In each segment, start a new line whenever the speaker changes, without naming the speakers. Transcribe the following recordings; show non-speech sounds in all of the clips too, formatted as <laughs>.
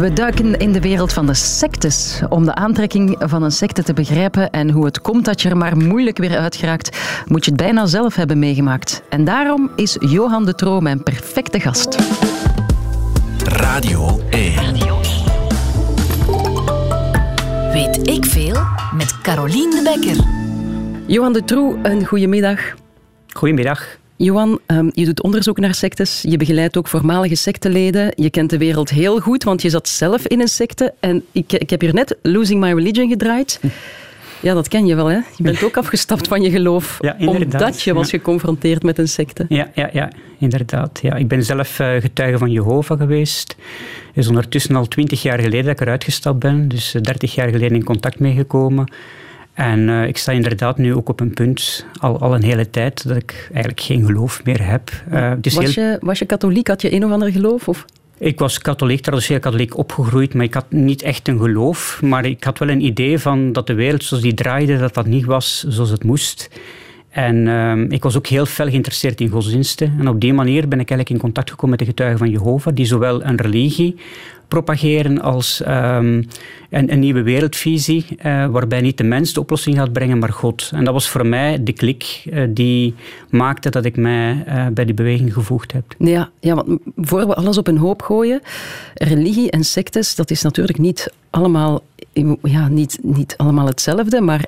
We duiken in de wereld van de sectes. Om de aantrekking van een secte te begrijpen en hoe het komt dat je er maar moeilijk weer uitgeraakt, moet je het bijna zelf hebben meegemaakt. En daarom is Johan de Troo mijn perfecte gast.
Radio 1.
Weet ik veel met Carolien de Bekker.
Johan de Troo, een goedemiddag.
Goedemiddag.
Johan, ehm, je doet onderzoek naar sectes. Je begeleidt ook voormalige secteleden. Je kent de wereld heel goed, want je zat zelf in een secte. En ik, ik heb hier net Losing My Religion gedraaid. <laughs> Ja, dat ken je wel, hè? Je bent ook afgestapt van je geloof, <laughs>
Ja,
omdat je was
Ja.
geconfronteerd met een secte.
Ja, ja, ja inderdaad. Ja, ik ben zelf eh, getuige van Jehovah geweest. Het is ondertussen al twintig jaar geleden dat ik eruit gestapt ben. Dus dertig jaar geleden in contact meegekomen. En eh, ik sta inderdaad nu ook op een punt, al, al een hele tijd, dat ik eigenlijk geen geloof meer heb. Eh,
Was
heel-
je, was je katholiek? Had je een of ander geloof? Of?
Ik was katholiek, traditioneel katholiek opgegroeid, maar ik had niet echt een geloof. Maar ik had wel een idee van dat de wereld zoals die draaide, dat dat niet was zoals het moest. En ehm, ik was ook heel fel geïnteresseerd in godsdiensten. En op die manier ben ik eigenlijk in contact gekomen met de getuigen van Jehovah, die zowel een religie propageren als ehm, een, een nieuwe wereldvisie, eh, waarbij niet de mens de oplossing gaat brengen, maar God. En dat was voor mij de klik eh, die maakte dat ik mij eh, bij die beweging gevoegd heb.
Ja, ja, want voor we alles op een hoop gooien, religie en sectes, dat is natuurlijk niet allemaal, ja, niet, niet allemaal hetzelfde, maar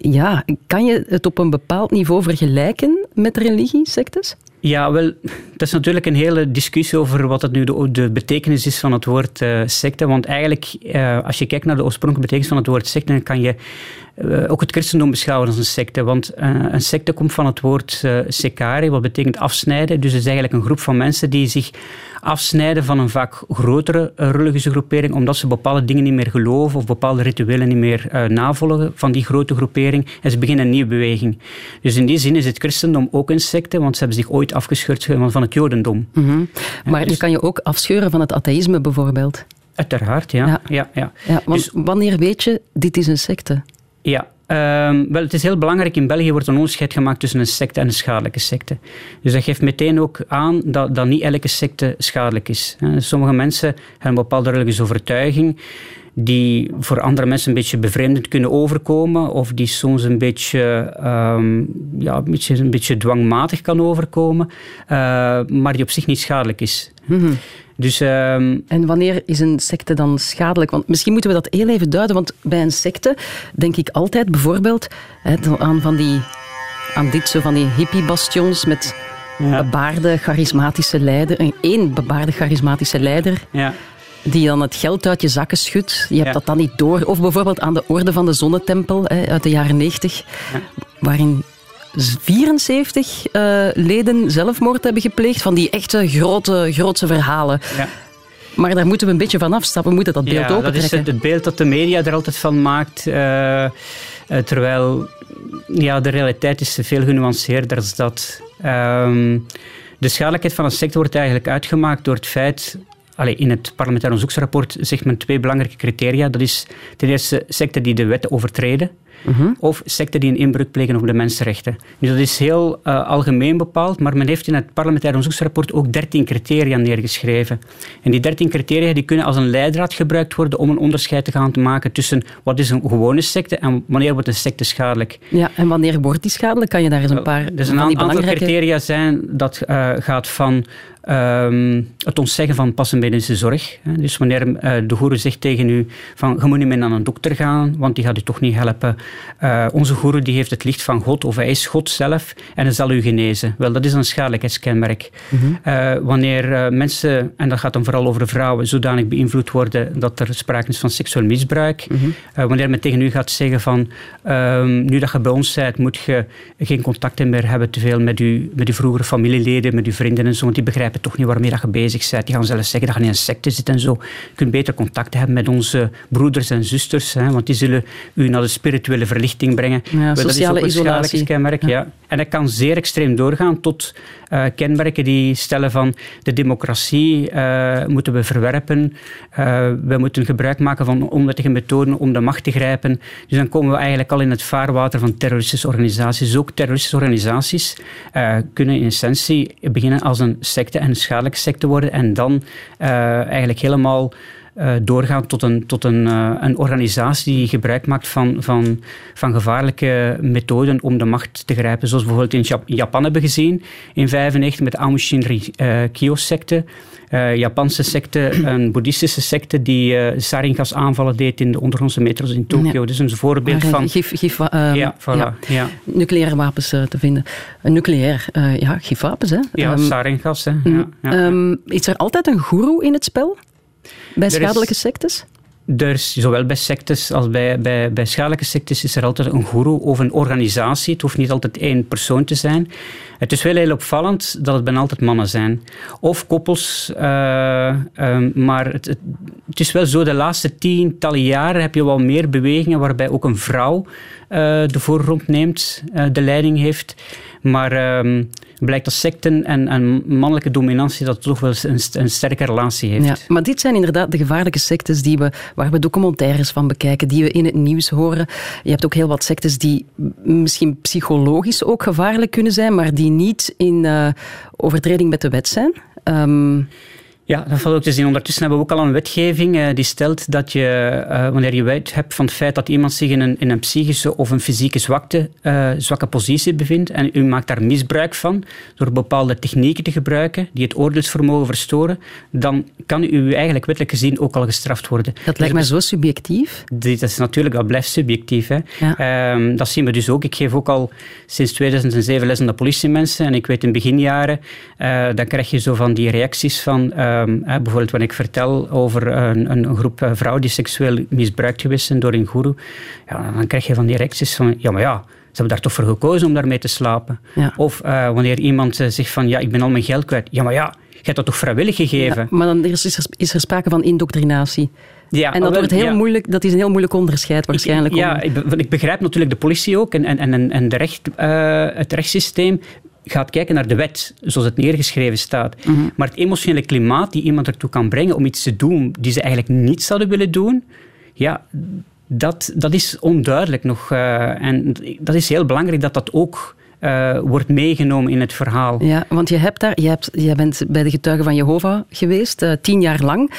ja, kan je het op een bepaald niveau vergelijken met religie, sectes?
Ja, wel, dat is natuurlijk een hele discussie over wat het nu de, betekenis is van het woord eh, secte. Want eigenlijk, eh, als je kijkt naar de oorspronkelijke betekenis van het woord secte, dan kan je eh, ook het christendom beschouwen als een secte. Want een secte komt van het woord secare, wat betekent afsnijden. Dus het is eigenlijk een groep van mensen die zich afsnijden van een vaak grotere eh, religieuze groepering, omdat ze bepaalde dingen niet meer geloven of bepaalde rituelen niet meer eh, navolgen van die grote groepering. En ze beginnen een nieuwe beweging. Dus in die zin is het christendom ook een secte, want ze hebben zich ooit afgescheurd van het jodendom.
Mhm. Maar
dus-
je kan je ook afscheuren van het atheïsme bijvoorbeeld.
Uiteraard, ja.
Ja.
ja. ja,
Ja, want
Dus-
wanneer weet je, dit is een secte?
Ja, ehm, wel, het is heel belangrijk. In België wordt een onderscheid gemaakt tussen een secte en een schadelijke secte. Dus dat geeft meteen ook aan dat, dat niet elke secte schadelijk is. Sommige mensen hebben een bepaalde religieuze overtuiging die voor andere mensen een beetje bevreemdend kunnen overkomen of die soms een beetje, ehm, ja, een beetje, een beetje dwangmatig kan overkomen, eh, maar die op zich niet schadelijk is.
Mhm.
Dus ehm,
En wanneer is een secte dan schadelijk? Want misschien moeten we dat heel even duiden, want bij een secte denk ik altijd bijvoorbeeld hè, aan, van die, aan dit zo van die hippiebastions met
ja,
bebaarde, charismatische leider. Een één bebaarde, charismatische leider
ja.
die dan het geld uit je zakken schudt. Je hebt
Ja.
dat dan niet door. Of bijvoorbeeld aan de Orde van de Zonnetempel hè, uit de jaren 90,
Ja.
waarin 74 eh, leden zelfmoord hebben gepleegd. Van die echte grote, grootse verhalen.
ja.
Maar daar moeten we een beetje van afstappen. We moeten dat beeld
ja, dat is
opentrekken.
het, het beeld dat de media er altijd van maakt. eh, eh, terwijl ja, de realiteit is veel genuanceerder dan dat. Ehm, de schadelijkheid van een secte wordt eigenlijk uitgemaakt door het feit... Allee, in het parlementair onderzoeksrapport zegt men twee belangrijke criteria. Dat is ten eerste secten die de wetten overtreden.
Mhm.
Of secten die een inbreuk plegen op de mensenrechten. Dus dat is heel eh, algemeen bepaald, maar men heeft in het parlementair onderzoeksrapport ook 13 criteria neergeschreven. En die 13 criteria die kunnen als een leidraad gebruikt worden om een onderscheid te gaan maken tussen wat is een gewone secte en wanneer wordt een secte schadelijk.
Ja, en wanneer wordt die schadelijk? Kan je daar eens een paar
Dus een
van die
aantal
belangrijke...
criteria zijn dat eh, gaat van ehm, het ontzeggen van pas en medische zorg. Dus wanneer eh, de goeroe zegt tegen u van je moet niet meer naar een dokter gaan, want die gaat u toch niet helpen. Eh, onze goeroe die heeft het licht van God of hij is God zelf en hij zal u genezen. Wel, dat is een schadelijkheidskenmerk. Eh, wanneer eh, mensen, en dat gaat dan vooral over vrouwen, zodanig beïnvloed worden dat er sprake is van seksueel misbruik. Eh, wanneer men tegen u gaat zeggen van ehm, nu dat je bij ons bent, moet je geen contacten meer hebben te veel met je met uw vroegere familieleden, met uw vrienden en zo, want die begrijpen toch niet waarmee dat je bezig bent. Die gaan zelfs zeggen dat je in een secte zit en zo. Je kunt beter contacten hebben met onze broeders en zusters, hè, want die zullen u naar de spirituele spirituele verlichting brengen.
Ja, sociale
dat is ook een
isolatie.
kenmerk. Ja. En dat kan zeer extreem doorgaan tot uh, kenmerken die stellen van de democratie uh, moeten we verwerpen. Uh, we moeten gebruik maken van onwettige methoden om de macht te grijpen. Dus dan komen we eigenlijk al in het vaarwater van terroristische organisaties. Ook terroristische organisaties kunnen in essentie beginnen als een secte en een schadelijke secte worden en dan eigenlijk helemaal uh, doorgaan tot, een, tot een, uh, een organisatie die gebruik maakt van, van, van gevaarlijke methoden om de macht te grijpen. Zoals we bijvoorbeeld in Japan hebben gezien in 1995 met de Aum Shinrikyo-secte. Uh, Japanse secte, <clears throat> een boeddhistische secte die saringas aanvallen deed in de ondergrondse metro's in Tokio. Ja. Dus een voorbeeld van...
Gif, gif, uh,
ja, voilà, ja. ja.
Nucleaire wapens te vinden. Nucleair, ja, gifwapens, hè.
Ja, um, saringas, hè. Ja,
um, is er altijd een goeroe in het spel? Bij schadelijke sectes?
Er is, zowel bij sectes als bij, bij, bij schadelijke sectes is er altijd een guru of een organisatie. Het hoeft niet altijd één persoon te zijn. Het is wel heel opvallend dat het bijna altijd mannen zijn. Of koppels. Uh, uh, maar het, het, het, is wel zo, de laatste tientallen jaren heb je wel meer bewegingen waarbij ook een vrouw uh, de voorgrond neemt, de leiding heeft. Maar ehm, blijkt dat secten en, en, mannelijke dominantie dat toch wel een, een sterke relatie heeft.
Ja, maar dit zijn inderdaad de gevaarlijke sectes die we, waar we documentaires van bekijken, die we in het nieuws horen. Je hebt ook heel wat sectes die misschien psychologisch ook gevaarlijk kunnen zijn, maar die niet in uh, overtreding met de wet zijn. Um,
ja, dat valt ook te zien. Ondertussen hebben we ook al een wetgeving uh, die stelt dat je, uh, wanneer je weet hebt van het feit dat iemand zich in een, in een psychische of een fysieke zwakte, uh, zwakke positie bevindt en u maakt daar misbruik van door bepaalde technieken te gebruiken die het oordeelsvermogen verstoren, dan kan u eigenlijk wettelijk gezien ook al gestraft worden.
Dat lijkt me zo subjectief.
Dat is natuurlijk, dat blijft subjectief. Hè. Ja. Um, dat zien we dus ook. Ik geef ook al sinds 2007 les aan de politiemensen en ik weet in beginjaren, dan krijg je zo van die reacties van Um, bijvoorbeeld wanneer ik vertel over een, een groep vrouwen die seksueel misbruikt geweest zijn door een guru, ja, dan krijg je van die reacties van, ja maar ja, ze hebben daar toch voor gekozen om daarmee te slapen.
Ja.
Of uh, wanneer iemand uh, zegt van, ja, ik ben al mijn geld kwijt. Ja, maar ja, je hebt dat toch vrijwillig gegeven?
Ja, maar dan is er, is er sprake van indoctrinatie. Ja, en dat, wordt heel
ja.
moeilijk, dat is een heel moeilijk onderscheid waarschijnlijk.
Ik, ja, ik, ik, begrijp natuurlijk de politie ook en, en, en, en de recht, uh, het rechtssysteem gaat kijken naar de wet, zoals het neergeschreven staat.
Mm -hmm.
Maar het emotionele klimaat die iemand ertoe kan brengen om iets te doen die ze eigenlijk niet zouden willen doen, ja, dat, dat is onduidelijk nog. Uh, en dat is heel belangrijk dat dat ook uh, wordt meegenomen in het verhaal.
Ja, want je, hebt daar, je, hebt, je bent bij de getuigen van Jehovah geweest, uh, tien jaar lang.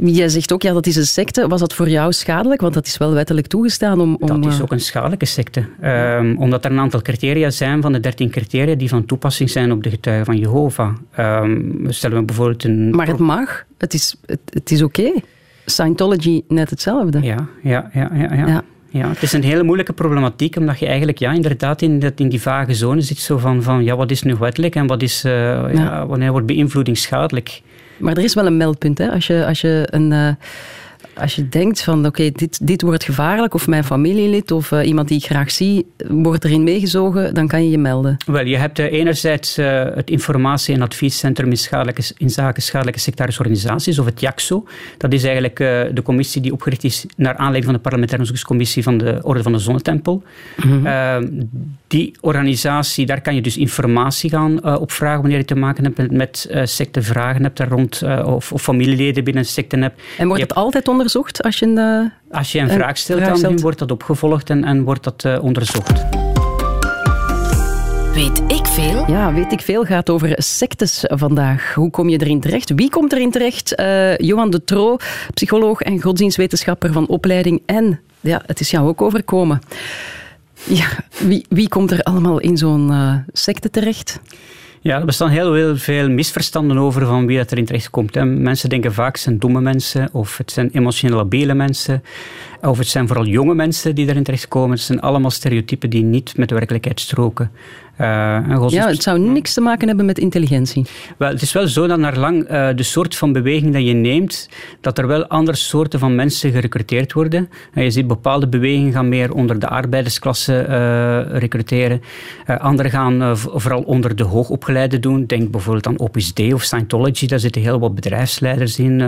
Jij zegt ook, ja, dat is een secte. Was dat voor jou schadelijk? Want dat is wel wettelijk toegestaan om... om
dat is ook een schadelijke secte. Um, omdat er een aantal criteria zijn van de dertien criteria die van toepassing zijn op de getuigen van Jehovah. Um, stellen we bijvoorbeeld een...
Maar het mag. Het is, het, het is oké. Okay. Scientology net hetzelfde.
Ja, ja, ja. ja, ja. ja. Ja, het is een hele moeilijke problematiek, omdat je eigenlijk ja, inderdaad in, dat, in die vage zone zit. Zo van, van ja, wat is nu wettelijk en wat is, uh, ja. Ja, wanneer wordt beïnvloeding schadelijk?
Maar er is wel een meldpunt, hè? Als je, als je een... Uh, als je denkt van oké, okay, dit, dit wordt gevaarlijk, of mijn familielid of uh, iemand die ik graag zie, wordt erin meegezogen, dan kan je je melden.
Wel, je hebt uh, enerzijds het informatie- en adviescentrum in, schadelijke, in zaken schadelijke sectarische organisaties, of het JAXO. Dat is eigenlijk de commissie die opgericht is naar aanleiding van de parlementaire onderzoekscommissie van de Orde van de Zonnetempel.
Mm -hmm.
Die organisatie, daar kan je dus informatie gaan opvragen wanneer je te maken hebt met, met secten, vragen hebt daar rond, of, of, familieleden binnen secten hebt.
En wordt het altijd onder onderzocht als je een, uh,
als je een, een vraag stelt, vraag stelt. dan wordt dat opgevolgd en, en wordt dat uh, onderzocht.
Weet ik veel?
Ja, weet ik veel gaat over sectes vandaag. Hoe kom je erin terecht? Wie komt erin terecht? Uh, Johan de Tro, psycholoog en godsdienstwetenschapper van opleiding. En ja, het is jou ook overkomen. Ja, wie, wie komt er allemaal in zo'n uh, secte terecht?
Ja, er bestaan heel, veel misverstanden over van wie dat erin terecht komt. Mensen denken vaak het zijn domme mensen, of het zijn emotioneel labiele mensen, of het zijn vooral jonge mensen die daarin terechtkomen. Het zijn allemaal stereotypen die niet met de werkelijkheid stroken.
Ja, het zou niks te maken hebben met intelligentie.
Wel, het is wel zo dat naar lang de soort van beweging dat je neemt, dat er wel andere soorten van mensen gerecruiteerd worden. En je ziet bepaalde bewegingen gaan meer onder de arbeidersklasse recruteren. andere gaan vooral onder de hoogopgeleide doen. Denk bijvoorbeeld aan Opus Dei of Scientology. Daar zitten heel wat bedrijfsleiders in,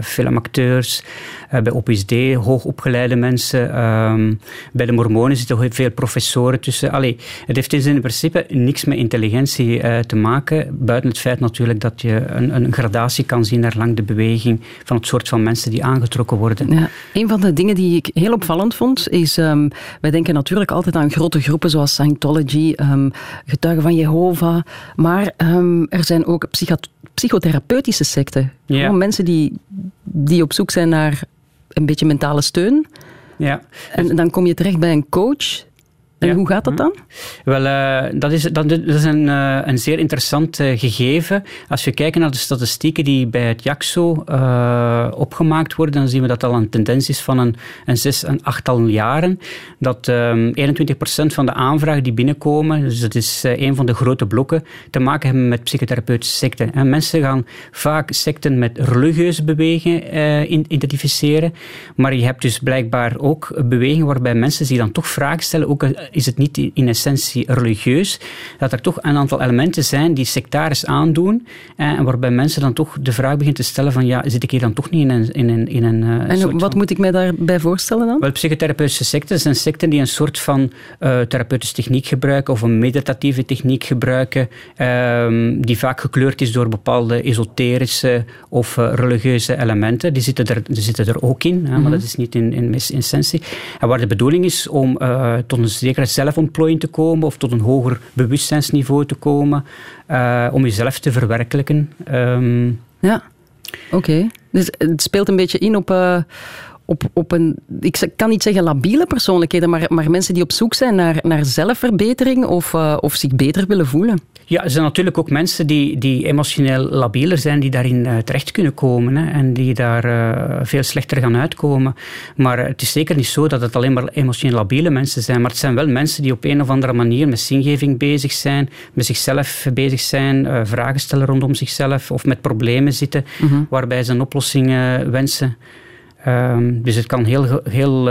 filmacteurs. bij Opus hoogopgeleide mensen. Ehm, bij de Mormonen zitten heel veel professoren tussen. Allee, het heeft in principe niks met intelligentie uh, te maken, buiten het feit natuurlijk dat je een, een, gradatie kan zien naar lang de beweging van het soort van mensen die aangetrokken worden. Ja.
Een van de dingen die ik heel opvallend vond, is, um, wij denken natuurlijk altijd aan grote groepen zoals Scientology, um, getuigen van Jehovah, maar um, er zijn ook psychotherapeutische secten. Ja. Gewoon mensen die, die op zoek zijn naar een beetje mentale steun. Ja. En dan kom je terecht bij een coach en hoe gaat dat dan?
Wel, uh, dat is, dat, is een, uh, een zeer interessant uh, gegeven. Als we kijken naar de statistieken die bij het JAXO opgemaakt worden, dan zien we dat al een tendens is van een, een zes, een achttal jaren. Dat um, ehm, 21% van de aanvragen die binnenkomen, dus dat is een van de grote blokken, te maken hebben met psychotherapeutische secten. En mensen gaan vaak secten met religieuze bewegingen identificeren, maar je hebt dus blijkbaar ook bewegingen waarbij mensen zich dan toch vragen stellen, ook is het niet in essentie religieus, dat er toch een aantal elementen zijn die sectaris aandoen en waarbij mensen dan toch de vraag beginnen te stellen van ja, zit ik hier dan toch niet in een... In een, in een
uh, en wat moet ik mij daarbij voorstellen dan?
Wel, psychotherapeutische secten zijn secten die een soort van uh, therapeutische techniek gebruiken of een meditatieve techniek gebruiken, uh, die vaak gekleurd is door bepaalde esoterische of uh, religieuze elementen. Die zitten er, die zitten er ook in, hè, maar mhm. dat is niet in, in essentie. En waar de bedoeling is om tot een zekere zelfontplooiing te komen of tot een hoger bewustzijnsniveau te komen uh, om jezelf te verwerkelijken. Um,
ja, oké. Dus het speelt een beetje in op, uh, op, op een, ik kan niet zeggen labiele persoonlijkheden, maar, maar mensen die op zoek zijn naar, naar zelfverbetering of, uh, of zich beter willen voelen.
Ja, er zijn natuurlijk ook mensen die, die emotioneel labieler zijn, die daarin uh, terecht kunnen komen hè, en die daar uh, veel slechter gaan uitkomen. Maar het is zeker niet zo dat het alleen maar emotioneel labiele mensen zijn, maar het zijn wel mensen die op een of andere manier met zingeving bezig zijn, met zichzelf bezig zijn, vragen stellen rondom zichzelf of met problemen zitten, mm -hmm. waarbij ze een oplossing wensen. Um, dus het kan heel, heel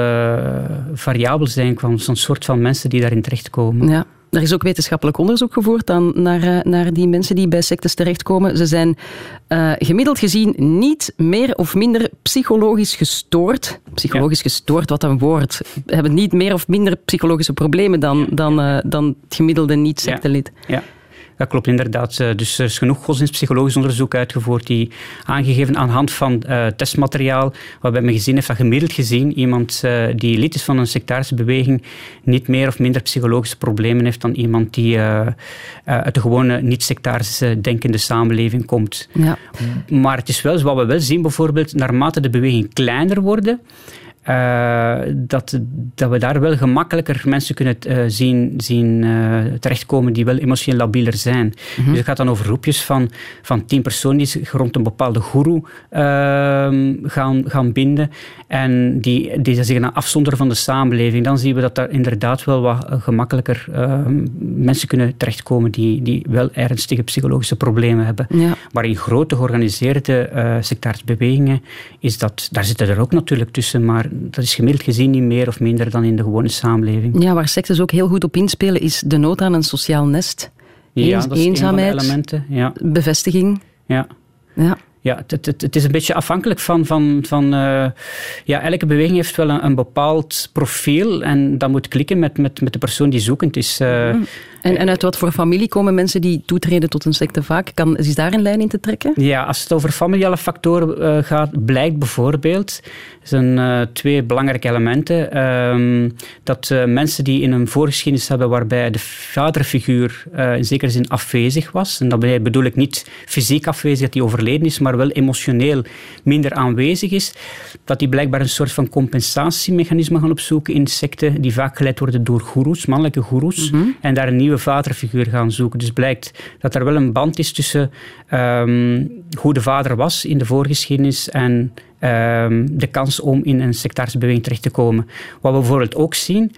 variabel zijn van zo'n soort van mensen die daarin terechtkomen.
Ja. Er is ook wetenschappelijk onderzoek gevoerd dan naar, eh, naar die mensen die bij sectes terechtkomen. Ze zijn uh, gemiddeld gezien niet meer of minder psychologisch gestoord. Psychologisch gestoord, wat een woord. Hebben niet meer of minder psychologische problemen dan, dan, uh, dan het gemiddelde niet-sectelid.
Ja. ja. Dat klopt inderdaad. Eh, dus er is genoeg godsdienstpsychologisch onderzoek uitgevoerd die aangegeven aan de hand van uh, testmateriaal, waarbij men gezien heeft dat gemiddeld gezien iemand uh, die lid is van een sectarische beweging niet meer of minder psychologische problemen heeft dan iemand die uh, uit de gewone niet-sectarische denkende samenleving komt. Ja. Maar het is wel, wat we wel zien bijvoorbeeld, naarmate de beweging kleiner worden, uh, dat, dat we daar wel gemakkelijker mensen kunnen uh, zien, zien uh, terechtkomen die wel emotioneel labieler zijn. Mm -hmm. Dus het gaat dan over groepjes van, van tien personen die zich rond een bepaalde guru ehm, gaan, gaan binden en die, die zich dan afzonderen van de samenleving. Dan zien we dat daar inderdaad wel wat gemakkelijker ehm, mensen kunnen terechtkomen die, die wel ernstige psychologische problemen hebben. Ja. Maar in grote georganiseerde sectarische bewegingen is dat, daar zitten er ook natuurlijk tussen, maar dat is gemiddeld gezien niet meer of minder dan in de gewone samenleving.
Ja, waar sectes ook heel goed op inspelen is de nood aan een sociaal nest.
Ja, dat is eenzaamheid, een van de elementen. Ja.
bevestiging.
Ja. ja ja, het, het, het, is een beetje afhankelijk van. van, van uh, ja, elke beweging heeft wel een, een, bepaald profiel en dat moet klikken met, met, met de persoon die zoekend is. Uh,
en, en uit wat voor familie komen mensen die toetreden tot een secte vaak? Kan, is daar een lijn in te trekken?
Ja, als het over familiale factoren uh, gaat, blijkt bijvoorbeeld, zijn uh, twee belangrijke elementen, uh, dat mensen die in een voorgeschiedenis hebben waarbij de vaderfiguur in zekere zin afwezig was, en daarbij bedoel ik niet fysiek afwezig, dat hij overleden is, maar wel emotioneel minder aanwezig is, dat die blijkbaar een soort van compensatiemechanisme gaan opzoeken in secten die vaak geleid worden door goeroes, mannelijke goeroes, mm -hmm. en daar een nieuwe vaderfiguur gaan zoeken. Dus blijkt dat er wel een band is tussen um, hoe de vader was in de voorgeschiedenis en um, de kans om in een sectarische beweging terecht te komen. Wat we bijvoorbeeld ook zien,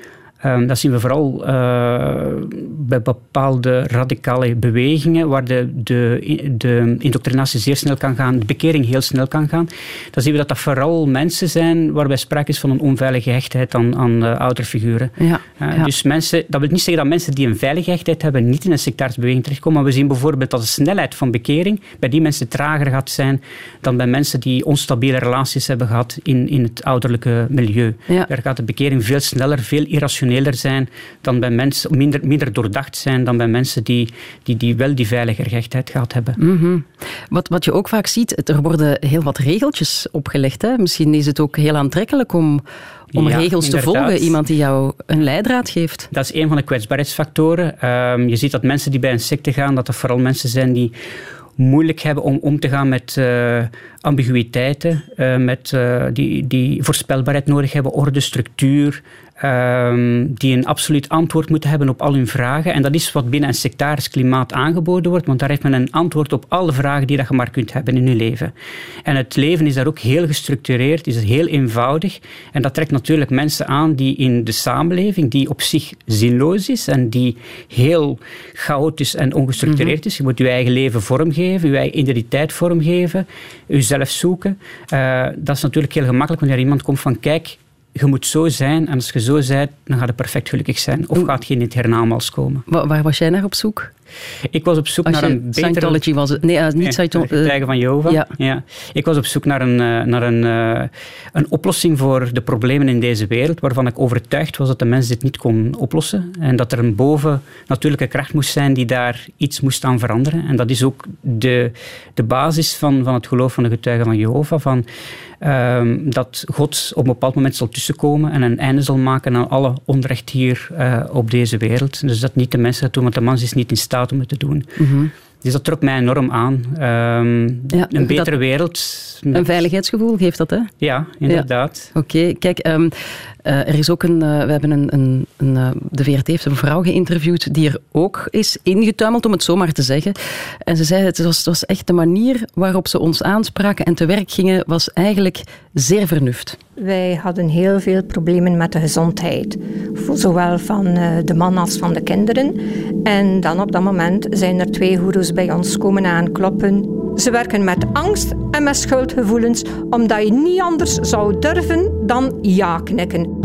Um, dat zien we vooral uh, bij bepaalde radicale bewegingen, waar de, de, de indoctrinatie zeer snel kan gaan, de bekering heel snel kan gaan. Dan zien we dat dat vooral mensen zijn waarbij sprake is van een onveilige gehechtheid aan, aan uh, ouderfiguren. Ja, uh, ja. Dus mensen, dat wil niet zeggen dat mensen die een veilige gehechtheid hebben niet in een sectarische beweging terechtkomen, maar we zien bijvoorbeeld dat de snelheid van bekering bij die mensen trager gaat zijn dan bij mensen die onstabiele relaties hebben gehad in, in het ouderlijke milieu. Ja. Daar gaat de bekering veel sneller, veel irrationeler zijn dan bij mensen, minder, minder doordacht zijn dan bij mensen die, die, die wel die veilige gehechtheid gehad hebben.
Mm -hmm. wat, wat je ook vaak ziet, er worden heel wat regeltjes opgelegd. Hè? Misschien is het ook heel aantrekkelijk om, om ja, regels inderdaad. te volgen. Iemand die jou een leidraad geeft.
Dat is een van de kwetsbaarheidsfactoren. Um, je ziet dat mensen die bij een secte gaan, dat er vooral mensen zijn die moeilijk hebben om om te gaan met uh, ambiguïteiten, uh, met, uh, die, die voorspelbaarheid nodig hebben, orde, structuur, um, die een absoluut antwoord moeten hebben op al hun vragen. En dat is wat binnen een sectarisch klimaat aangeboden wordt, want daar heeft men een antwoord op alle vragen die dat je maar kunt hebben in je leven. En het leven is daar ook heel gestructureerd, is heel eenvoudig. En dat trekt natuurlijk mensen aan die in de samenleving, die op zich zinloos is en die heel chaotisch en ongestructureerd is. Je moet je eigen leven vormgeven, je eigen identiteit vormgeven, jezelf zoeken. Uh, dat is natuurlijk heel gemakkelijk wanneer iemand komt van kijk, je moet zo zijn en als je zo bent, dan gaat het perfect gelukkig zijn. Of gaat je in het hernaamals komen.
Waar, waar was jij naar op zoek?
Ik was op zoek
Als
naar een betere...
Scientology was het. Nee, uh, niet Scientology.
Uh, van Jehovah. Ja. ja. Ik was op zoek naar, een, uh, naar een, uh, een oplossing voor de problemen in deze wereld, waarvan ik overtuigd was dat de mens dit niet kon oplossen. En dat er een bovennatuurlijke kracht moest zijn die daar iets moest aan veranderen. En dat is ook de, de basis van, van het geloof van de getuigen van Jehovah. Van, um, dat God op een bepaald moment zal tussenkomen en een einde zal maken aan alle onrecht hier uh, op deze wereld. Dus dat niet de mensen dat doen, want de mens is niet in staat om het te doen. Mm -hmm. Dus dat trok mij enorm aan. Um, ja, een betere wereld.
Een veiligheidsgevoel geeft dat, hè?
Ja, inderdaad.
Ja. Oké, okay. kijk, um, uh, er is ook een... Uh, we hebben een... een, een uh, de VRT heeft een vrouw geïnterviewd die er ook is ingetuimeld, om het zo maar te zeggen. En ze zei, het was, het was echt de manier waarop ze ons aanspraken en te werk gingen, was eigenlijk zeer vernuft.
Wij hadden heel veel problemen met de gezondheid. Zowel van de man als van de kinderen. En dan op dat moment zijn er twee goeroes bij ons komen aankloppen. Ze werken met angst en met schuldgevoelens, omdat je niet anders zou durven dan ja knikken.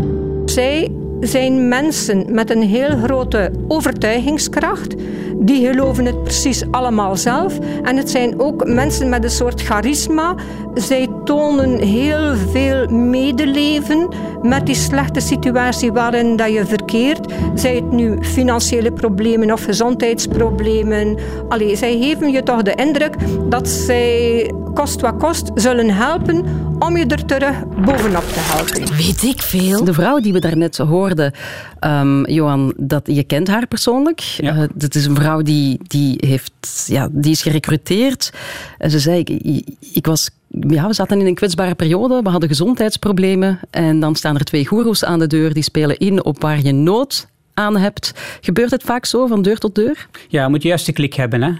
Zij zijn mensen met een heel grote overtuigingskracht. Die geloven het precies allemaal zelf. En het zijn ook mensen met een soort charisma. Zij tonen heel veel medeleven met die slechte situatie waarin dat je verkeert. Zij het nu financiële problemen of gezondheidsproblemen. Allee, zij geven je toch de indruk dat zij kost wat kost zullen helpen om je er terug bovenop te helpen.
Weet ik veel.
De vrouw die we daarnet hoorden, um, Johan, dat, je kent haar persoonlijk. Ja. Uh, dat is een vrouw die, die, heeft, ja, die is gerecruiteerd. En ze zei, ik, ik was ja, we zaten in een kwetsbare periode, we hadden gezondheidsproblemen en dan staan er twee goeroes aan de deur die spelen in op waar je nood aan hebt. Gebeurt het vaak zo, van deur tot deur?
Ja, je moet de klik hebben. Hè.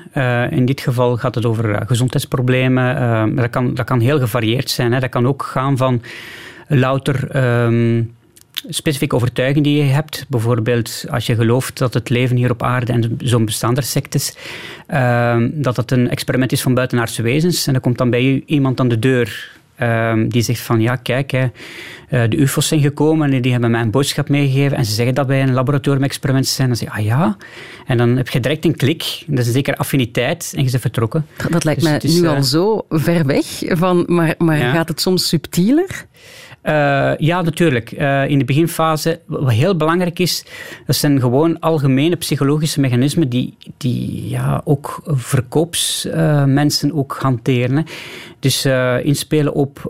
Uh, in dit geval gaat het over uh, gezondheidsproblemen. Uh, dat, kan, dat kan heel gevarieerd zijn. Hè. Dat kan ook gaan van louter... Um, specifieke overtuiging die je hebt. Bijvoorbeeld als je gelooft dat het leven hier op aarde, en zo'n bestaan er sectes, uh, dat het een experiment is van buitenaardse wezens. En dan komt dan bij je iemand aan de deur um, die zegt van ja, kijk, hè, de UFO's zijn gekomen en die hebben mij een boodschap meegegeven en ze zeggen dat wij een laboratoriumexperiment zijn. Dan zeg je, ah ja. En dan heb je direct een klik, dat is een zekere affiniteit en je bent vertrokken.
Dat lijkt dus mij nu uh, al zo ver weg, van, maar, maar ja. gaat het soms subtieler?
Uh, ja, natuurlijk. Uh, in de beginfase, wat heel belangrijk is, dat zijn gewoon algemene psychologische mechanismen die, die ja, ook verkoopsmensen ook hanteren. Hè. Dus inspelen op op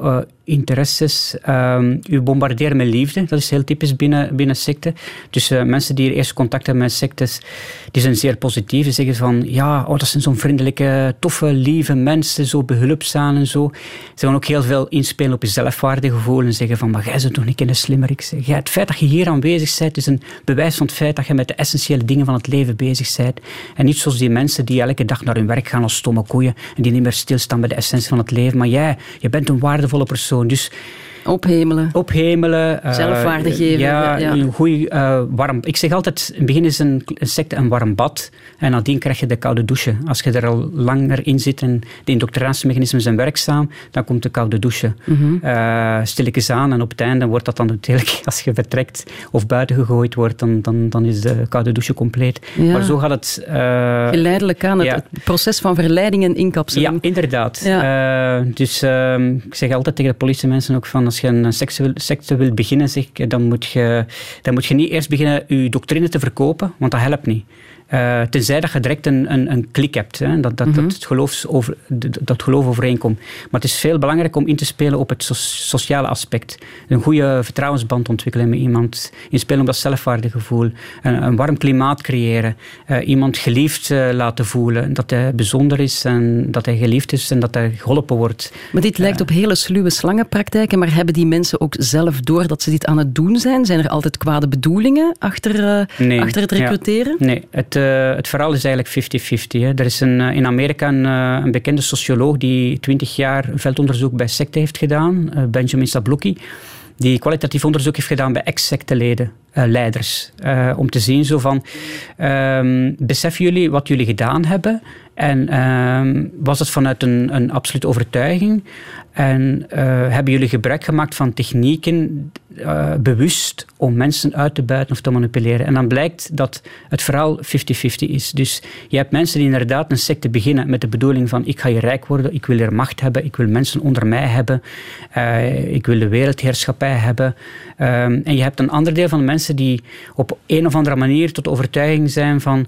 interesses. Um, u bombarderen met liefde, dat is heel typisch binnen, binnen secten. Dus uh, mensen die eerst contact hebben met sectes, die zijn zeer positief. Die zeggen van, ja, oh, dat zijn zo'n vriendelijke, toffe, lieve mensen, zo behulpzaam en zo. Ze gaan ook heel veel inspelen op je zelfwaardegevoel en zeggen van, maar jij bent toch niet de slimmerik. Jij, het feit dat je hier aanwezig bent, is een bewijs van het feit dat je met de essentiële dingen van het leven bezig bent. En niet zoals die mensen die elke dag naar hun werk gaan als stomme koeien en die niet meer stilstaan bij de essentie van het leven. Maar jij, je bent een waardevolle persoon. Dus
Ophemelen.
Ophemelen.
Uh, Zelfwaarde geven.
Ja, een goed warm... Ik zeg altijd, in het begin is een, secte een warm bad. En nadien krijg je de koude douche. Als je er al langer in zit en de indoctrinatiemechanismen zijn werkzaam, dan komt de koude douche. Mm -hmm. stilletjes aan en op het einde wordt dat dan natuurlijk, <laughs> als je vertrekt of buiten gegooid wordt, dan, dan, dan is de koude douche compleet. Maar zo gaat het...
Geleidelijk aan, het, het, proces van verleiding en inkapseling.
Ja, inderdaad. dus ehm, ik zeg altijd tegen de politiemensen ook van, als je een secte, wilt beginnen, dan, moet je, dan moet je niet eerst beginnen je doctrine te verkopen, want dat helpt niet. Uh, tenzij dat je direct een, een, een klik hebt, hè, dat, dat, mm -hmm. dat, het geloof over, dat geloof overeenkomt. Maar het is veel belangrijk om in te spelen op het so sociale aspect. Een goede vertrouwensband ontwikkelen met iemand. Inspelen op dat zelfwaardegevoel. Een, een warm klimaat creëren. Uh, iemand geliefd uh, laten voelen. Dat hij bijzonder is en dat hij geliefd is en dat hij geholpen wordt.
Maar dit lijkt op hele sluwe slangenpraktijken. Maar hebben die mensen ook zelf door dat ze dit aan het doen zijn? Zijn er altijd kwade bedoelingen achter,
nee,
achter het recruteren?
Ja, nee, het, uh, het verhaal is eigenlijk 50-50. Er is een, in Amerika een, een, bekende socioloog die 20 jaar veldonderzoek bij secten heeft gedaan, Benjamin Sabluki, die kwalitatief onderzoek heeft gedaan bij ex-secteleden, uh, leiders, om te zien zo van, um, beseffen jullie wat jullie gedaan hebben en um, was het vanuit een, een absolute overtuiging? En uh, hebben jullie gebruik gemaakt van technieken uh, bewust om mensen uit te buiten of te manipuleren? En dan blijkt dat het verhaal 50-50 is. Dus je hebt mensen die inderdaad een secte beginnen met de bedoeling van ik ga hier rijk worden, ik wil hier macht hebben, ik wil mensen onder mij hebben, uh, ik wil de wereldheerschappij hebben. Um, en je hebt een ander deel van de mensen die op een of andere manier tot overtuiging zijn van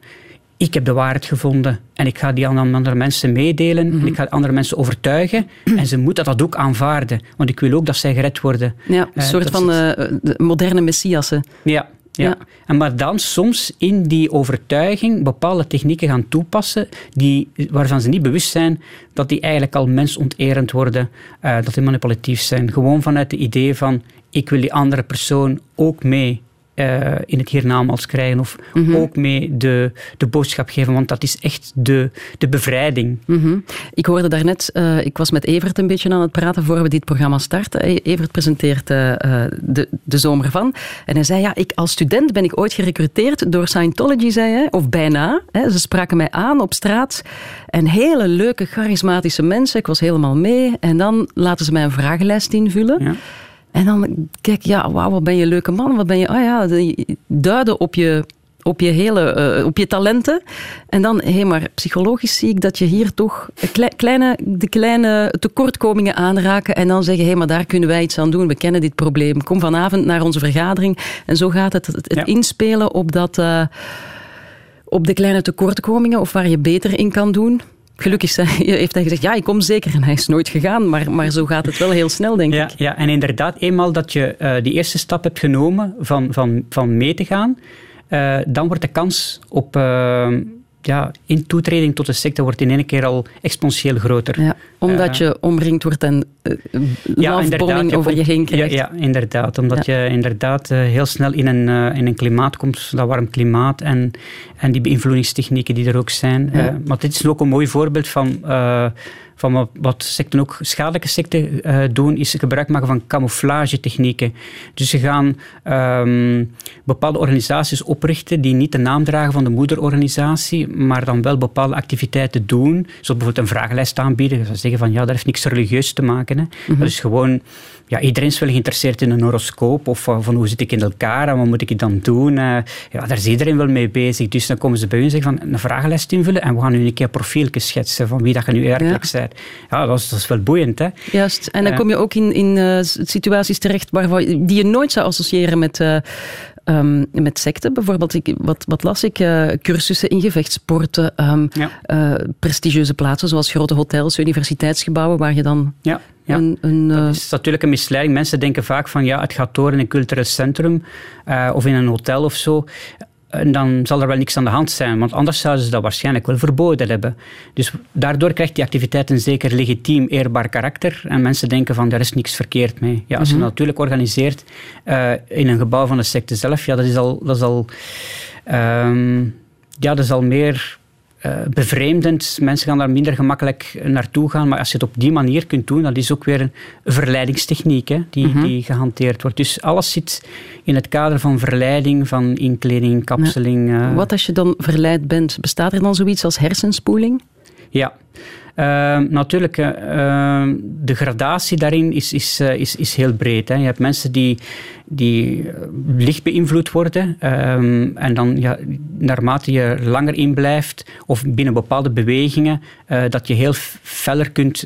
ik heb de waarheid gevonden en ik ga die aan andere mensen meedelen mm -hmm. en ik ga andere mensen overtuigen en ze moeten dat ook aanvaarden, want ik wil ook dat zij gered worden.
Ja, een uh, soort van uh, moderne messiassen.
Ja, ja. ja. En maar dan soms in die overtuiging bepaalde technieken gaan toepassen die, waarvan ze niet bewust zijn dat die eigenlijk al mensonterend worden, uh, dat die manipulatief zijn. Gewoon vanuit het idee van ik wil die andere persoon ook mee uh, in het hiernamaals krijgen of mm -hmm. ook mee de, de boodschap geven, want dat is echt de, de bevrijding.
Mm -hmm. Ik hoorde daarnet, uh, ik was met Evert een beetje aan het praten voor we dit programma starten. Evert presenteert uh, de, de zomer van en hij zei, ja, ik als student ben ik ooit gerecruiteerd door Scientology, zei hij, of bijna. Hè. Ze spraken mij aan op straat en hele leuke, charismatische mensen, ik was helemaal mee en dan laten ze mij een vragenlijst invullen. Ja. En dan kijk, ja, wauw, wat ben je een leuke man. Wat ben je, oh ja, duiden op je, op je hele, uh, op je talenten. En dan, hé, hey, maar psychologisch zie ik dat je hier toch kleine, de kleine tekortkomingen aanraken. En dan zeggen, hé, hey, maar daar kunnen wij iets aan doen. We kennen dit probleem. Kom vanavond naar onze vergadering. En zo gaat het, het, het ja. inspelen op dat... Uh, op de kleine tekortkomingen of waar je beter in kan doen. Gelukkig <laughs> heeft hij gezegd, ja, ik kom zeker. En hij is nooit gegaan, maar, maar zo gaat het wel heel snel, denk
ja,
ik.
Ja, en inderdaad, eenmaal dat je uh, die eerste stap hebt genomen van, van, van mee te gaan, uh, dan wordt de kans op... Uh, ja, in toetreding tot de secte wordt in één keer al exponentieel groter.
Ja, omdat je omringd wordt en uh, ja, je over je heen krijgt.
Ja, ja inderdaad. Omdat ja. je inderdaad uh, heel snel in een, uh, in een klimaat komt, dat warm klimaat, en, en die beïnvloedingstechnieken die er ook zijn. Maar dit is ook een mooi voorbeeld van van wat, secten ook, schadelijke secten uh, doen, is gebruik maken van camouflagetechnieken. Dus ze gaan um, bepaalde organisaties oprichten die niet de naam dragen van de moederorganisatie, maar dan wel bepaalde activiteiten doen. Zoals bijvoorbeeld een vragenlijst aanbieden. Ze zeggen van ja, dat heeft niks religieus te maken. Hè. Mm -hmm. Dat is gewoon ja, iedereen is wel geïnteresseerd in een horoscoop of van hoe zit ik in elkaar en wat moet ik dan doen. Uh, ja, daar is iedereen wel mee bezig. Dus dan komen ze bij u en zeggen van een vragenlijst invullen en we gaan nu een keer een profieltje schetsen van wie dat je nu eigenlijk ja. bent. Ja, dat is, dat is wel boeiend. Hè?
Juist. En dan kom je ook in, in uh, situaties terecht waarvan, die je nooit zou associëren met... Um, met secten bijvoorbeeld. Ik, wat, wat las ik? Uh, cursussen in gevechtsporten, um, ja. uh, prestigieuze plaatsen zoals grote hotels, universiteitsgebouwen, waar je dan
ja. Ja, een, een, dat is natuurlijk een misleiding. Mensen denken vaak van ja, het gaat door in een cultureel centrum uh, of in een hotel of zo. En dan zal er wel niks aan de hand zijn, want anders zouden ze dat waarschijnlijk wel verboden hebben. Dus daardoor krijgt die activiteit een zeker legitiem, eerbaar karakter. En mensen denken van, daar is niks verkeerd mee. Ja, als je mm -hmm. natuurlijk organiseert uh, in een gebouw van de secte zelf, ja, dat is al... Dat is al um, ja, dat is al meer bevreemdend. Mensen gaan daar minder gemakkelijk naartoe gaan. Maar als je het op die manier kunt doen, dat is ook weer een verleidingstechniek hè, die, mhm. die gehanteerd wordt. Dus alles zit in het kader van verleiding, van inkleding, kapseling.
Wat als je dan verleid bent? Bestaat er dan zoiets als hersenspoeling?
Ja. Uh, natuurlijk, uh, de gradatie daarin is, is, uh, is, is heel breed. Hè. Je hebt mensen die, die licht beïnvloed worden ehm, en dan ja, naarmate je langer inblijft of binnen bepaalde bewegingen, dat je heel feller kunt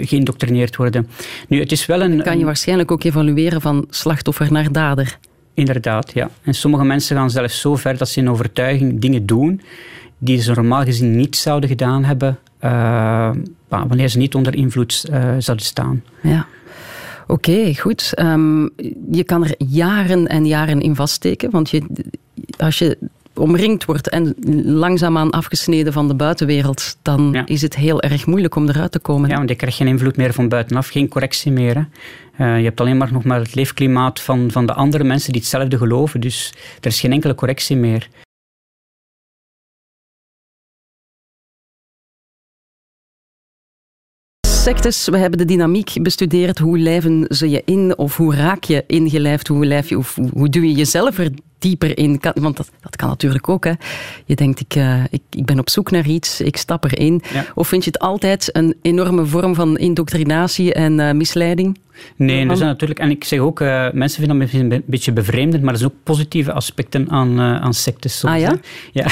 geïndoctrineerd worden.
Nu, het is wel een, kan je waarschijnlijk ook evalueren van slachtoffer naar dader.
Inderdaad, ja. En sommige mensen gaan zelfs zo ver dat ze in overtuiging dingen doen die ze normaal gezien niet zouden gedaan hebben uh, wanneer ze niet onder invloed uh, zouden staan.
Ja. Oké, goed. Um, je kan er jaren en jaren in vaststeken, want je, als je omringd wordt en langzaamaan afgesneden van de buitenwereld, dan is het heel erg moeilijk om eruit te komen.
Ja, want je krijgt geen invloed meer van buitenaf, geen correctie meer. Uh, je hebt alleen maar nog maar het leefklimaat van, van de andere mensen die hetzelfde geloven, dus er is geen enkele correctie meer.
Sectes, we hebben de dynamiek bestudeerd. Hoe lijven ze je in? Of hoe raak je ingelijfd? Hoe, lijf je, of hoe duw je jezelf er dieper in? Want dat, dat kan natuurlijk ook. Hè. Je denkt, ik, uh, ik, ik ben op zoek naar iets, ik stap erin. Of vind je het altijd een enorme vorm van indoctrinatie en uh, misleiding?
Nee, er zijn natuurlijk, en ik zeg ook, uh, mensen vinden dat een beetje bevreemdend, maar er zijn ook positieve aspecten aan, uh, aan sectes.
Soms, ah ja?
Ja,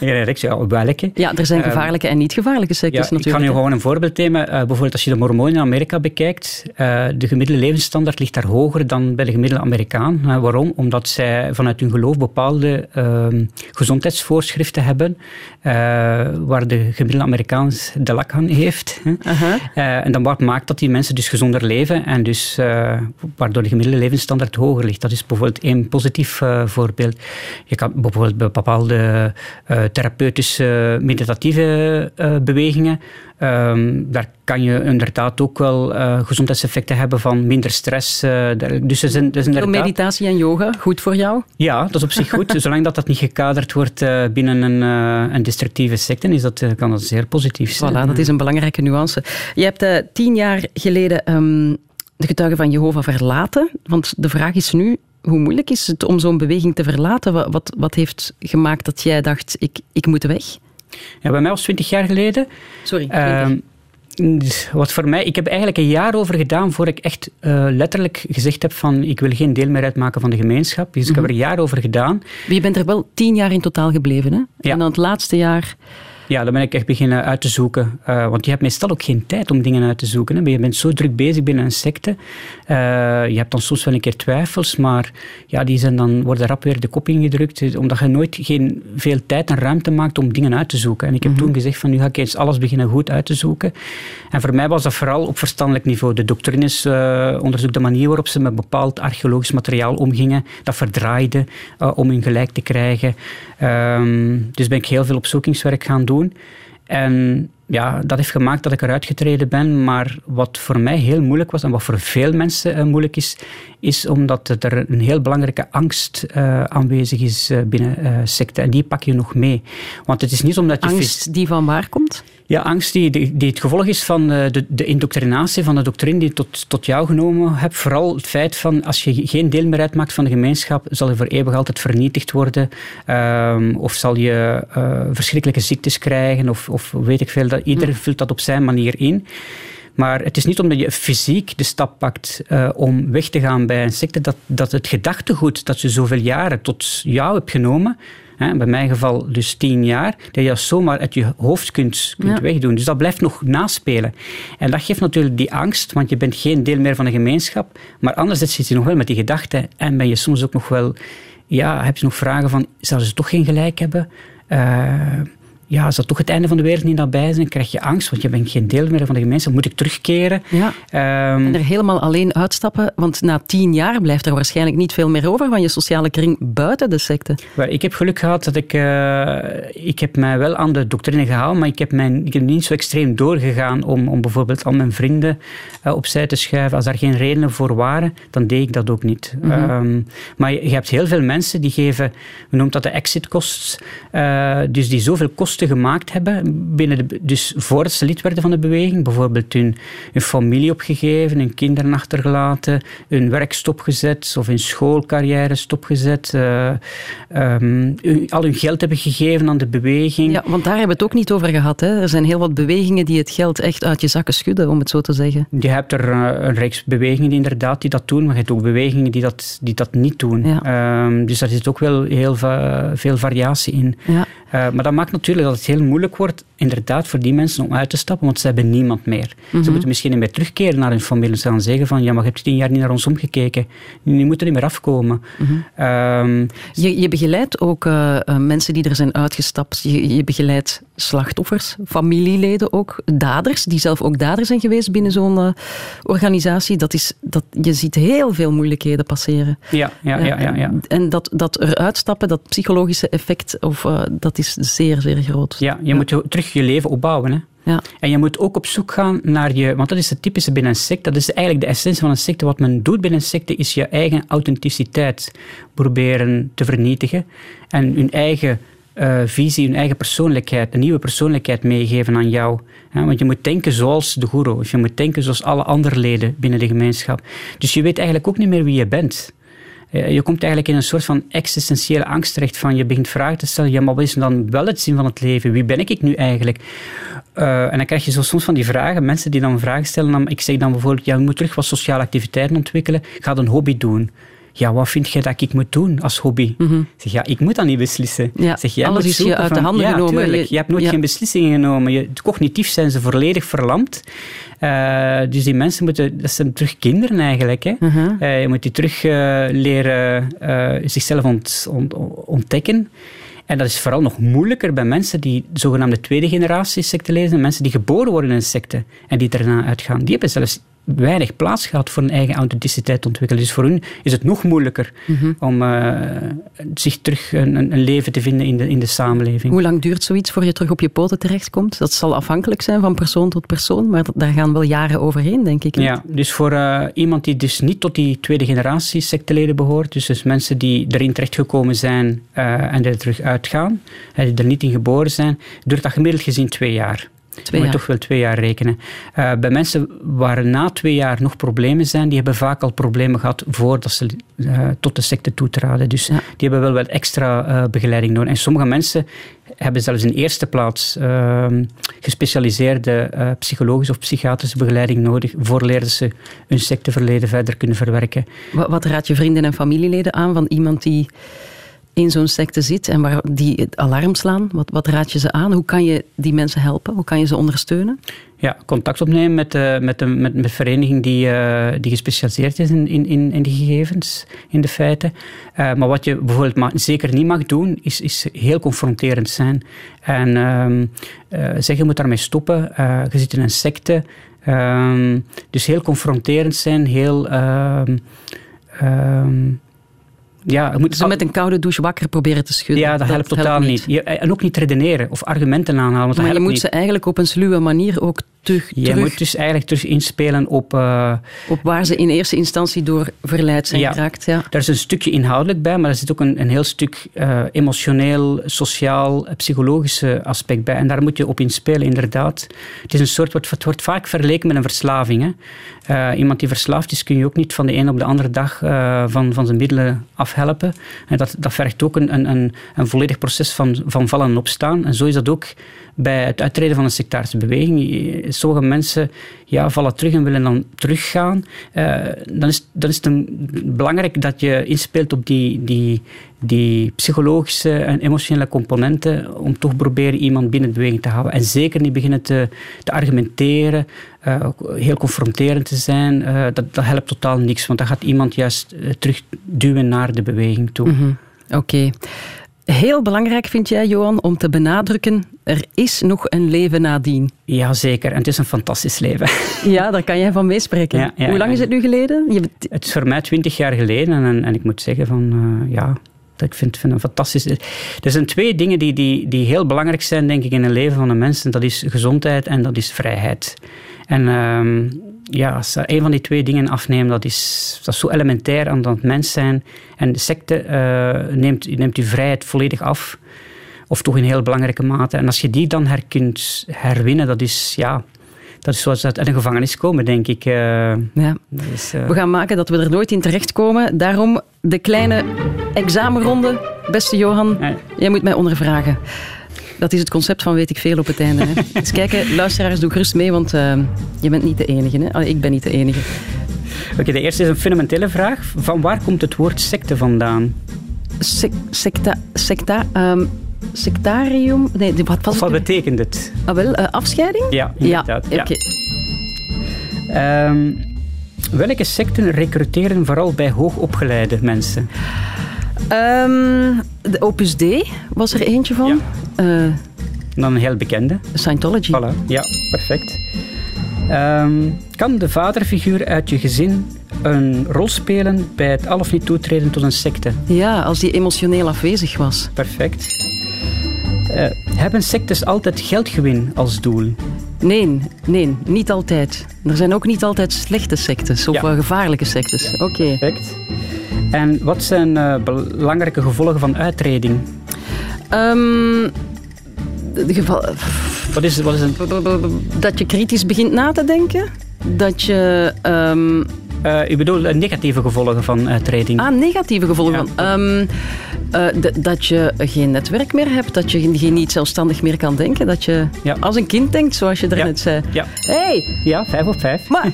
<laughs> ja, welke?
Ja, er zijn ehm, gevaarlijke en niet gevaarlijke sectes ja, natuurlijk.
Ik kan je gewoon een voorbeeld nemen. Uh, bijvoorbeeld als je de Mormonen in Amerika bekijkt, de gemiddelde levensstandaard ligt daar hoger dan bij de gemiddelde Amerikaan. waarom? Omdat zij vanuit hun geloof bepaalde ehm, gezondheidsvoorschriften hebben, waar de gemiddelde Amerikaan de lak aan heeft. -huh. en dat maakt dat die mensen dus gezonder leven en dus uh, waardoor de gemiddelde levensstandaard hoger ligt. Dat is bijvoorbeeld één positief uh, voorbeeld. Je kan bijvoorbeeld bij bepaalde uh, therapeutische meditatieve bewegingen Um, daar kan je inderdaad ook wel uh, gezondheidseffecten hebben van minder stress. Uh, dus er zijn, zijn
inderdaad... Meditatie en yoga, goed voor jou?
Ja, dat is op zich goed. <laughs> Zolang dat, dat niet gekaderd wordt uh, binnen een, een destructieve secte, is dat, kan dat zeer positief zijn.
Voilà, dat is een belangrijke nuance. Je hebt tien jaar geleden um, de getuigen van Jehovah verlaten. Want de vraag is nu, hoe moeilijk is het om zo'n beweging te verlaten? Wat, wat heeft gemaakt dat jij dacht, ik, ik moet weg?
Ja, bij mij was 20 jaar geleden.
Sorry. Uh,
wat voor mij, ik heb eigenlijk een jaar over gedaan voor ik echt uh, letterlijk gezegd heb van ik wil geen deel meer uitmaken van de gemeenschap. Dus ik heb er een jaar over gedaan.
Je bent er wel tien jaar in totaal gebleven, hè? Ja. En dan het laatste jaar
ja, dan ben ik echt beginnen uit te zoeken. Uh, want je hebt meestal ook geen tijd om dingen uit te zoeken. Hè. Je bent zo druk bezig binnen een secte. Uh, je hebt dan soms wel een keer twijfels, maar ja, die zijn dan, worden rap weer de kop ingedrukt, omdat je nooit geen, veel tijd en ruimte maakt om dingen uit te zoeken. En ik heb mhm. toen gezegd van nu ga ik eens alles beginnen goed uit te zoeken. En voor mij was dat vooral op verstandelijk niveau. De doctrines, uh, onderzoek, de manier waarop ze met bepaald archeologisch materiaal omgingen, dat verdraaide om hun gelijk te krijgen. Um, dus ben ik heel veel opzoekingswerk gaan doen. En ja, dat heeft gemaakt dat ik eruit getreden ben. Maar wat voor mij heel moeilijk was en wat voor veel mensen uh, moeilijk is, is omdat er een heel belangrijke angst uh, aanwezig is uh, binnen secten. En die pak je nog mee. Want het is niet omdat je...
Angst die van waar komt?
Ja, angst die, die het gevolg is van de, de indoctrinatie van de doctrine die je tot, tot jou genomen hebt. Vooral het feit van als je geen deel meer uitmaakt van de gemeenschap, zal je voor eeuwig altijd vernietigd worden. Um, of zal je verschrikkelijke ziektes krijgen, of, of weet ik veel. Dat, ieder vult dat op zijn manier in. Maar het is niet omdat je fysiek de stap pakt uh, om weg te gaan bij een secte, dat, dat het gedachtegoed dat je zoveel jaren tot jou hebt genomen, hè, bij mijn geval dus tien jaar, dat je dat zomaar uit je hoofd kunt, kunt wegdoen. Dus dat blijft nog naspelen. En dat geeft natuurlijk die angst, want je bent geen deel meer van de gemeenschap, maar anderzijds zit je nog wel met die gedachten en ben je soms ook nog wel, ja, heb je nog vragen van, zouden ze toch geen gelijk hebben? Uh, ja, als dat toch het einde van de wereld niet nabij zijn, krijg je angst, want je bent geen deel meer van de gemeenschap. Moet ik terugkeren?
Ja. Um, en er helemaal alleen uitstappen, want na tien jaar blijft er waarschijnlijk niet veel meer over van je sociale kring buiten de secte.
ik heb geluk gehad dat ik... Uh, ik heb mij wel aan de doctrine gehouden, maar ik heb, mijn, ik heb niet zo extreem doorgegaan om, om bijvoorbeeld al mijn vrienden uh, opzij te schuiven. Als daar geen redenen voor waren, dan deed ik dat ook niet. Mm -hmm. maar je, je, hebt heel veel mensen die geven, we noemen dat de exit costs, uh, dus die zoveel kosten gemaakt hebben, binnen de, dus voordat ze lid werden van de beweging, bijvoorbeeld hun, hun familie opgegeven, hun kinderen achtergelaten, hun werk stopgezet of hun schoolcarrière stopgezet, uh, um, al hun geld hebben gegeven aan de beweging.
Ja, want daar hebben we het ook niet over gehad. Hè? Er zijn heel wat bewegingen die het geld echt uit je zakken schudden, om het zo te zeggen.
Je hebt er uh, een reeks bewegingen die inderdaad die dat doen, maar je hebt ook bewegingen die dat, die dat niet doen. Ja. Um, dus daar zit ook wel heel veel variatie in. Ja. Uh, maar dat maakt natuurlijk dat het heel moeilijk wordt, inderdaad, voor die mensen om uit te stappen, want ze hebben niemand meer. Ze mhm. moeten misschien niet meer terugkeren naar hun familie. Ze gaan zeggen van, ja, maar je hebt tien jaar niet naar ons omgekeken. Nu moeten niet meer afkomen.
Mhm. um, je, je begeleidt ook uh, mensen die er zijn uitgestapt. Je, je begeleidt slachtoffers, familieleden ook, daders, die zelf ook dader zijn geweest binnen zo'n organisatie. Dat is, dat, je ziet heel veel moeilijkheden passeren.
Ja, ja, ja. ja, ja.
En dat, dat eruit stappen, dat psychologische effect, of, dat is zeer, zeer groot.
Ja, je moet terug je leven opbouwen. Hè? Ja. En je moet ook op zoek gaan naar je... Want dat is het typische binnen een secte. Dat is eigenlijk de essentie van een secte. Wat men doet binnen een secte is je eigen authenticiteit proberen te vernietigen. En hun eigen uh, visie, hun eigen persoonlijkheid, een nieuwe persoonlijkheid meegeven aan jou. want je moet denken zoals de guru, of je moet denken zoals alle andere leden binnen de gemeenschap. Dus je weet eigenlijk ook niet meer wie je bent. Eh, je komt eigenlijk in een soort van existentiële angst terecht van je begint vragen te stellen, ja, maar wat is dan wel het zin van het leven? Wie ben ik nu eigenlijk? Uh, en dan krijg je zo soms van die vragen, mensen die dan vragen stellen. Dan, ik zeg dan bijvoorbeeld, ja, je moet terug wat sociale activiteiten ontwikkelen. Ga een hobby doen. Ja, wat vind je dat ik moet doen als hobby? Mm Zeg, ja, ik moet dat niet beslissen.
Ja,
zeg,
jij alles is je uit de handen genomen.
Je, je, hebt nooit geen beslissingen genomen. Je, cognitief zijn ze volledig verlamd. Uh, dus die mensen moeten, dat zijn terug kinderen eigenlijk. Hè. Uh-huh. Uh, je moet die terug uh, leren zichzelf ont, ont, ontdekken. En dat is vooral nog moeilijker bij mensen die zogenaamde tweede generatie secte lezen, mensen die geboren worden in een secte en die erna uitgaan. Die hebben zelfs weinig plaats gehad voor een eigen authenticiteit te ontwikkelen. Dus voor hun is het nog moeilijker mhm. om uh, zich terug een, een, leven te vinden in de, in de samenleving.
Hoe lang duurt zoiets voor je terug op je poten terechtkomt? Dat zal afhankelijk zijn van persoon tot persoon, maar daar gaan wel jaren overheen, denk ik.
Ja, dus voor uh, iemand die dus niet tot die tweede generatie secteleden behoort, dus, dus mensen die erin terechtgekomen zijn uh, en er terug uitgaan, die er niet in geboren zijn, duurt dat gemiddeld gezien twee jaar. Twee moet toch wel twee jaar rekenen. Uh, bij mensen waar na twee jaar nog problemen zijn, die hebben vaak al problemen gehad voordat ze uh, tot de secte toetraden. Dus die hebben wel wat extra uh, begeleiding nodig. En sommige mensen hebben zelfs in eerste plaats ehm, gespecialiseerde psychologische of psychiatrische begeleiding nodig voordat ze hun secteverleden verder kunnen verwerken.
Wat, wat raad je vrienden en familieleden aan van iemand die in zo'n secte zit en waar die het alarm slaan? Wat, wat raad je ze aan? Hoe kan je die mensen helpen? Hoe kan je ze ondersteunen?
Ja, contact opnemen met, uh, met, de, met, vereniging die, uh, die gespecialiseerd is in, in, in die gegevens, in de feiten. Uh, maar wat je bijvoorbeeld zeker niet mag doen, is, is heel confronterend zijn. En ehm, zeggen, je moet daarmee stoppen. je zit in een secte. Ehm, dus heel confronterend zijn, heel... Ehm,
ja, moet ze met een koude douche wakker proberen te schudden.
Ja, dat, helpt totaal niet. niet. en ook niet redeneren of argumenten aanhalen.
maar je moet ze eigenlijk op een sluwe manier ook terug...
Je moet dus eigenlijk terug inspelen op... Uh,
op waar ze in eerste instantie door verleid zijn ja, geraakt. Ja.
Daar is een stukje inhoudelijk bij, maar er zit ook een, een heel stuk uh, emotioneel, sociaal, psychologisch aspect bij. En daar moet je op inspelen, inderdaad. Het is een soort... Het wordt vaak vergeleken met een verslaving. Hè. Uh, iemand die verslaafd is, kun je ook niet van de ene op de andere dag van, van zijn middelen afhelpen. En dat, dat vergt ook een, een, een volledig proces van, van vallen en opstaan. En zo is dat ook bij het uittreden van een sectarische beweging. Sommige mensen ja, vallen terug en willen dan teruggaan. Uh, dan, is, dan is het belangrijk dat je inspeelt op die, die, die psychologische en emotionele componenten om toch proberen iemand binnen de beweging te houden. En zeker niet beginnen te, te argumenteren, uh, heel confronterend te zijn. Uh, dat, dat helpt totaal niks, want dan gaat iemand juist terugduwen naar de beweging toe.
Mm Oké. Heel belangrijk vind jij, Johan, om te benadrukken, er is nog een leven nadien.
Jazeker, en het is een fantastisch leven. <laughs>
Ja, daar kan jij van meespreken. Hoe lang is het nu geleden?
Je... Het is voor mij twintig jaar geleden en, en ik moet zeggen van, uh, ja, ik vind, vind een fantastisch... Er zijn twee dingen die, die, die heel belangrijk zijn, denk ik, in het leven van een mens. dat is gezondheid en dat is vrijheid. En uh, ja, als een van die twee dingen afnemen, dat is, dat is zo elementair aan het mens zijn. En de secte uh, neemt, neemt die vrijheid volledig af. of toch in heel belangrijke mate. En als je die dan her kunt herwinnen, dat is, ja, dat is zoals uit een gevangenis komen, denk ik. Uh,
ja.
Uh...
We gaan maken dat we er nooit in terechtkomen. Daarom de kleine examenronde. Beste Johan, ja. jij moet mij ondervragen. Dat is het concept van weet ik veel op het einde. Hè. <laughs> Eens kijken, luisteraars, doe gerust mee, want uh, je bent niet de enige. Hè? Allee, ik ben niet de enige.
Oké, okay, de eerste is een fundamentele vraag. Van waar komt het woord secte vandaan?
Sec secta... secta um, sectarium? Nee, wat,
wat, wat betekent het?
Ah, wel, uh, afscheiding?
Ja, inderdaad. Ja. Um, welke secten recruteren vooral bij hoogopgeleide mensen?
Um, de Opus Dei was er eentje van.
Ja. Uh, Dan een heel bekende.
Scientology.
Voilà, ja, perfect. Um, kan de vaderfiguur uit je gezin een rol spelen bij het al of niet toetreden tot een secte?
Ja, als die emotioneel afwezig was.
Perfect. Uh, hebben sectes altijd geldgewin als doel?
Nee, nee, niet altijd. Er zijn ook niet altijd slechte sectes of ja. gevaarlijke sectes. Oké. Okay.
Perfect. En wat zijn uh, belangrijke gevolgen van uittreding?
Um, de geval...
Wat is, wat is een...
Dat je kritisch begint na te denken. Dat je... Um...
Uh, u bedoelt negatieve gevolgen van uittreding?
Ah, negatieve gevolgen ja. van... Um, uh, dat je geen netwerk meer hebt, dat je niet zelfstandig meer kan denken, dat je ja. als een kind denkt, zoals je er
ja.
net zei.
Ja.
Hey.
Ja, vijf op vijf.
Maar,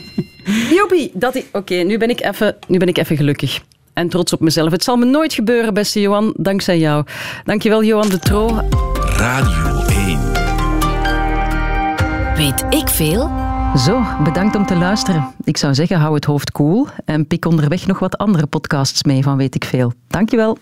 joepie, dat is... Oké, nu ben ik even, nu ben ik even gelukkig en trots op mezelf. Het zal me nooit gebeuren, beste Johan, dankzij jou. Dankjewel, Johan de Tro.
Radio 1.
Weet ik veel?
Zo, bedankt om te luisteren. Ik zou zeggen, hou het hoofd koel cool en pik onderweg nog wat andere podcasts mee van Weet ik veel. Dankjewel.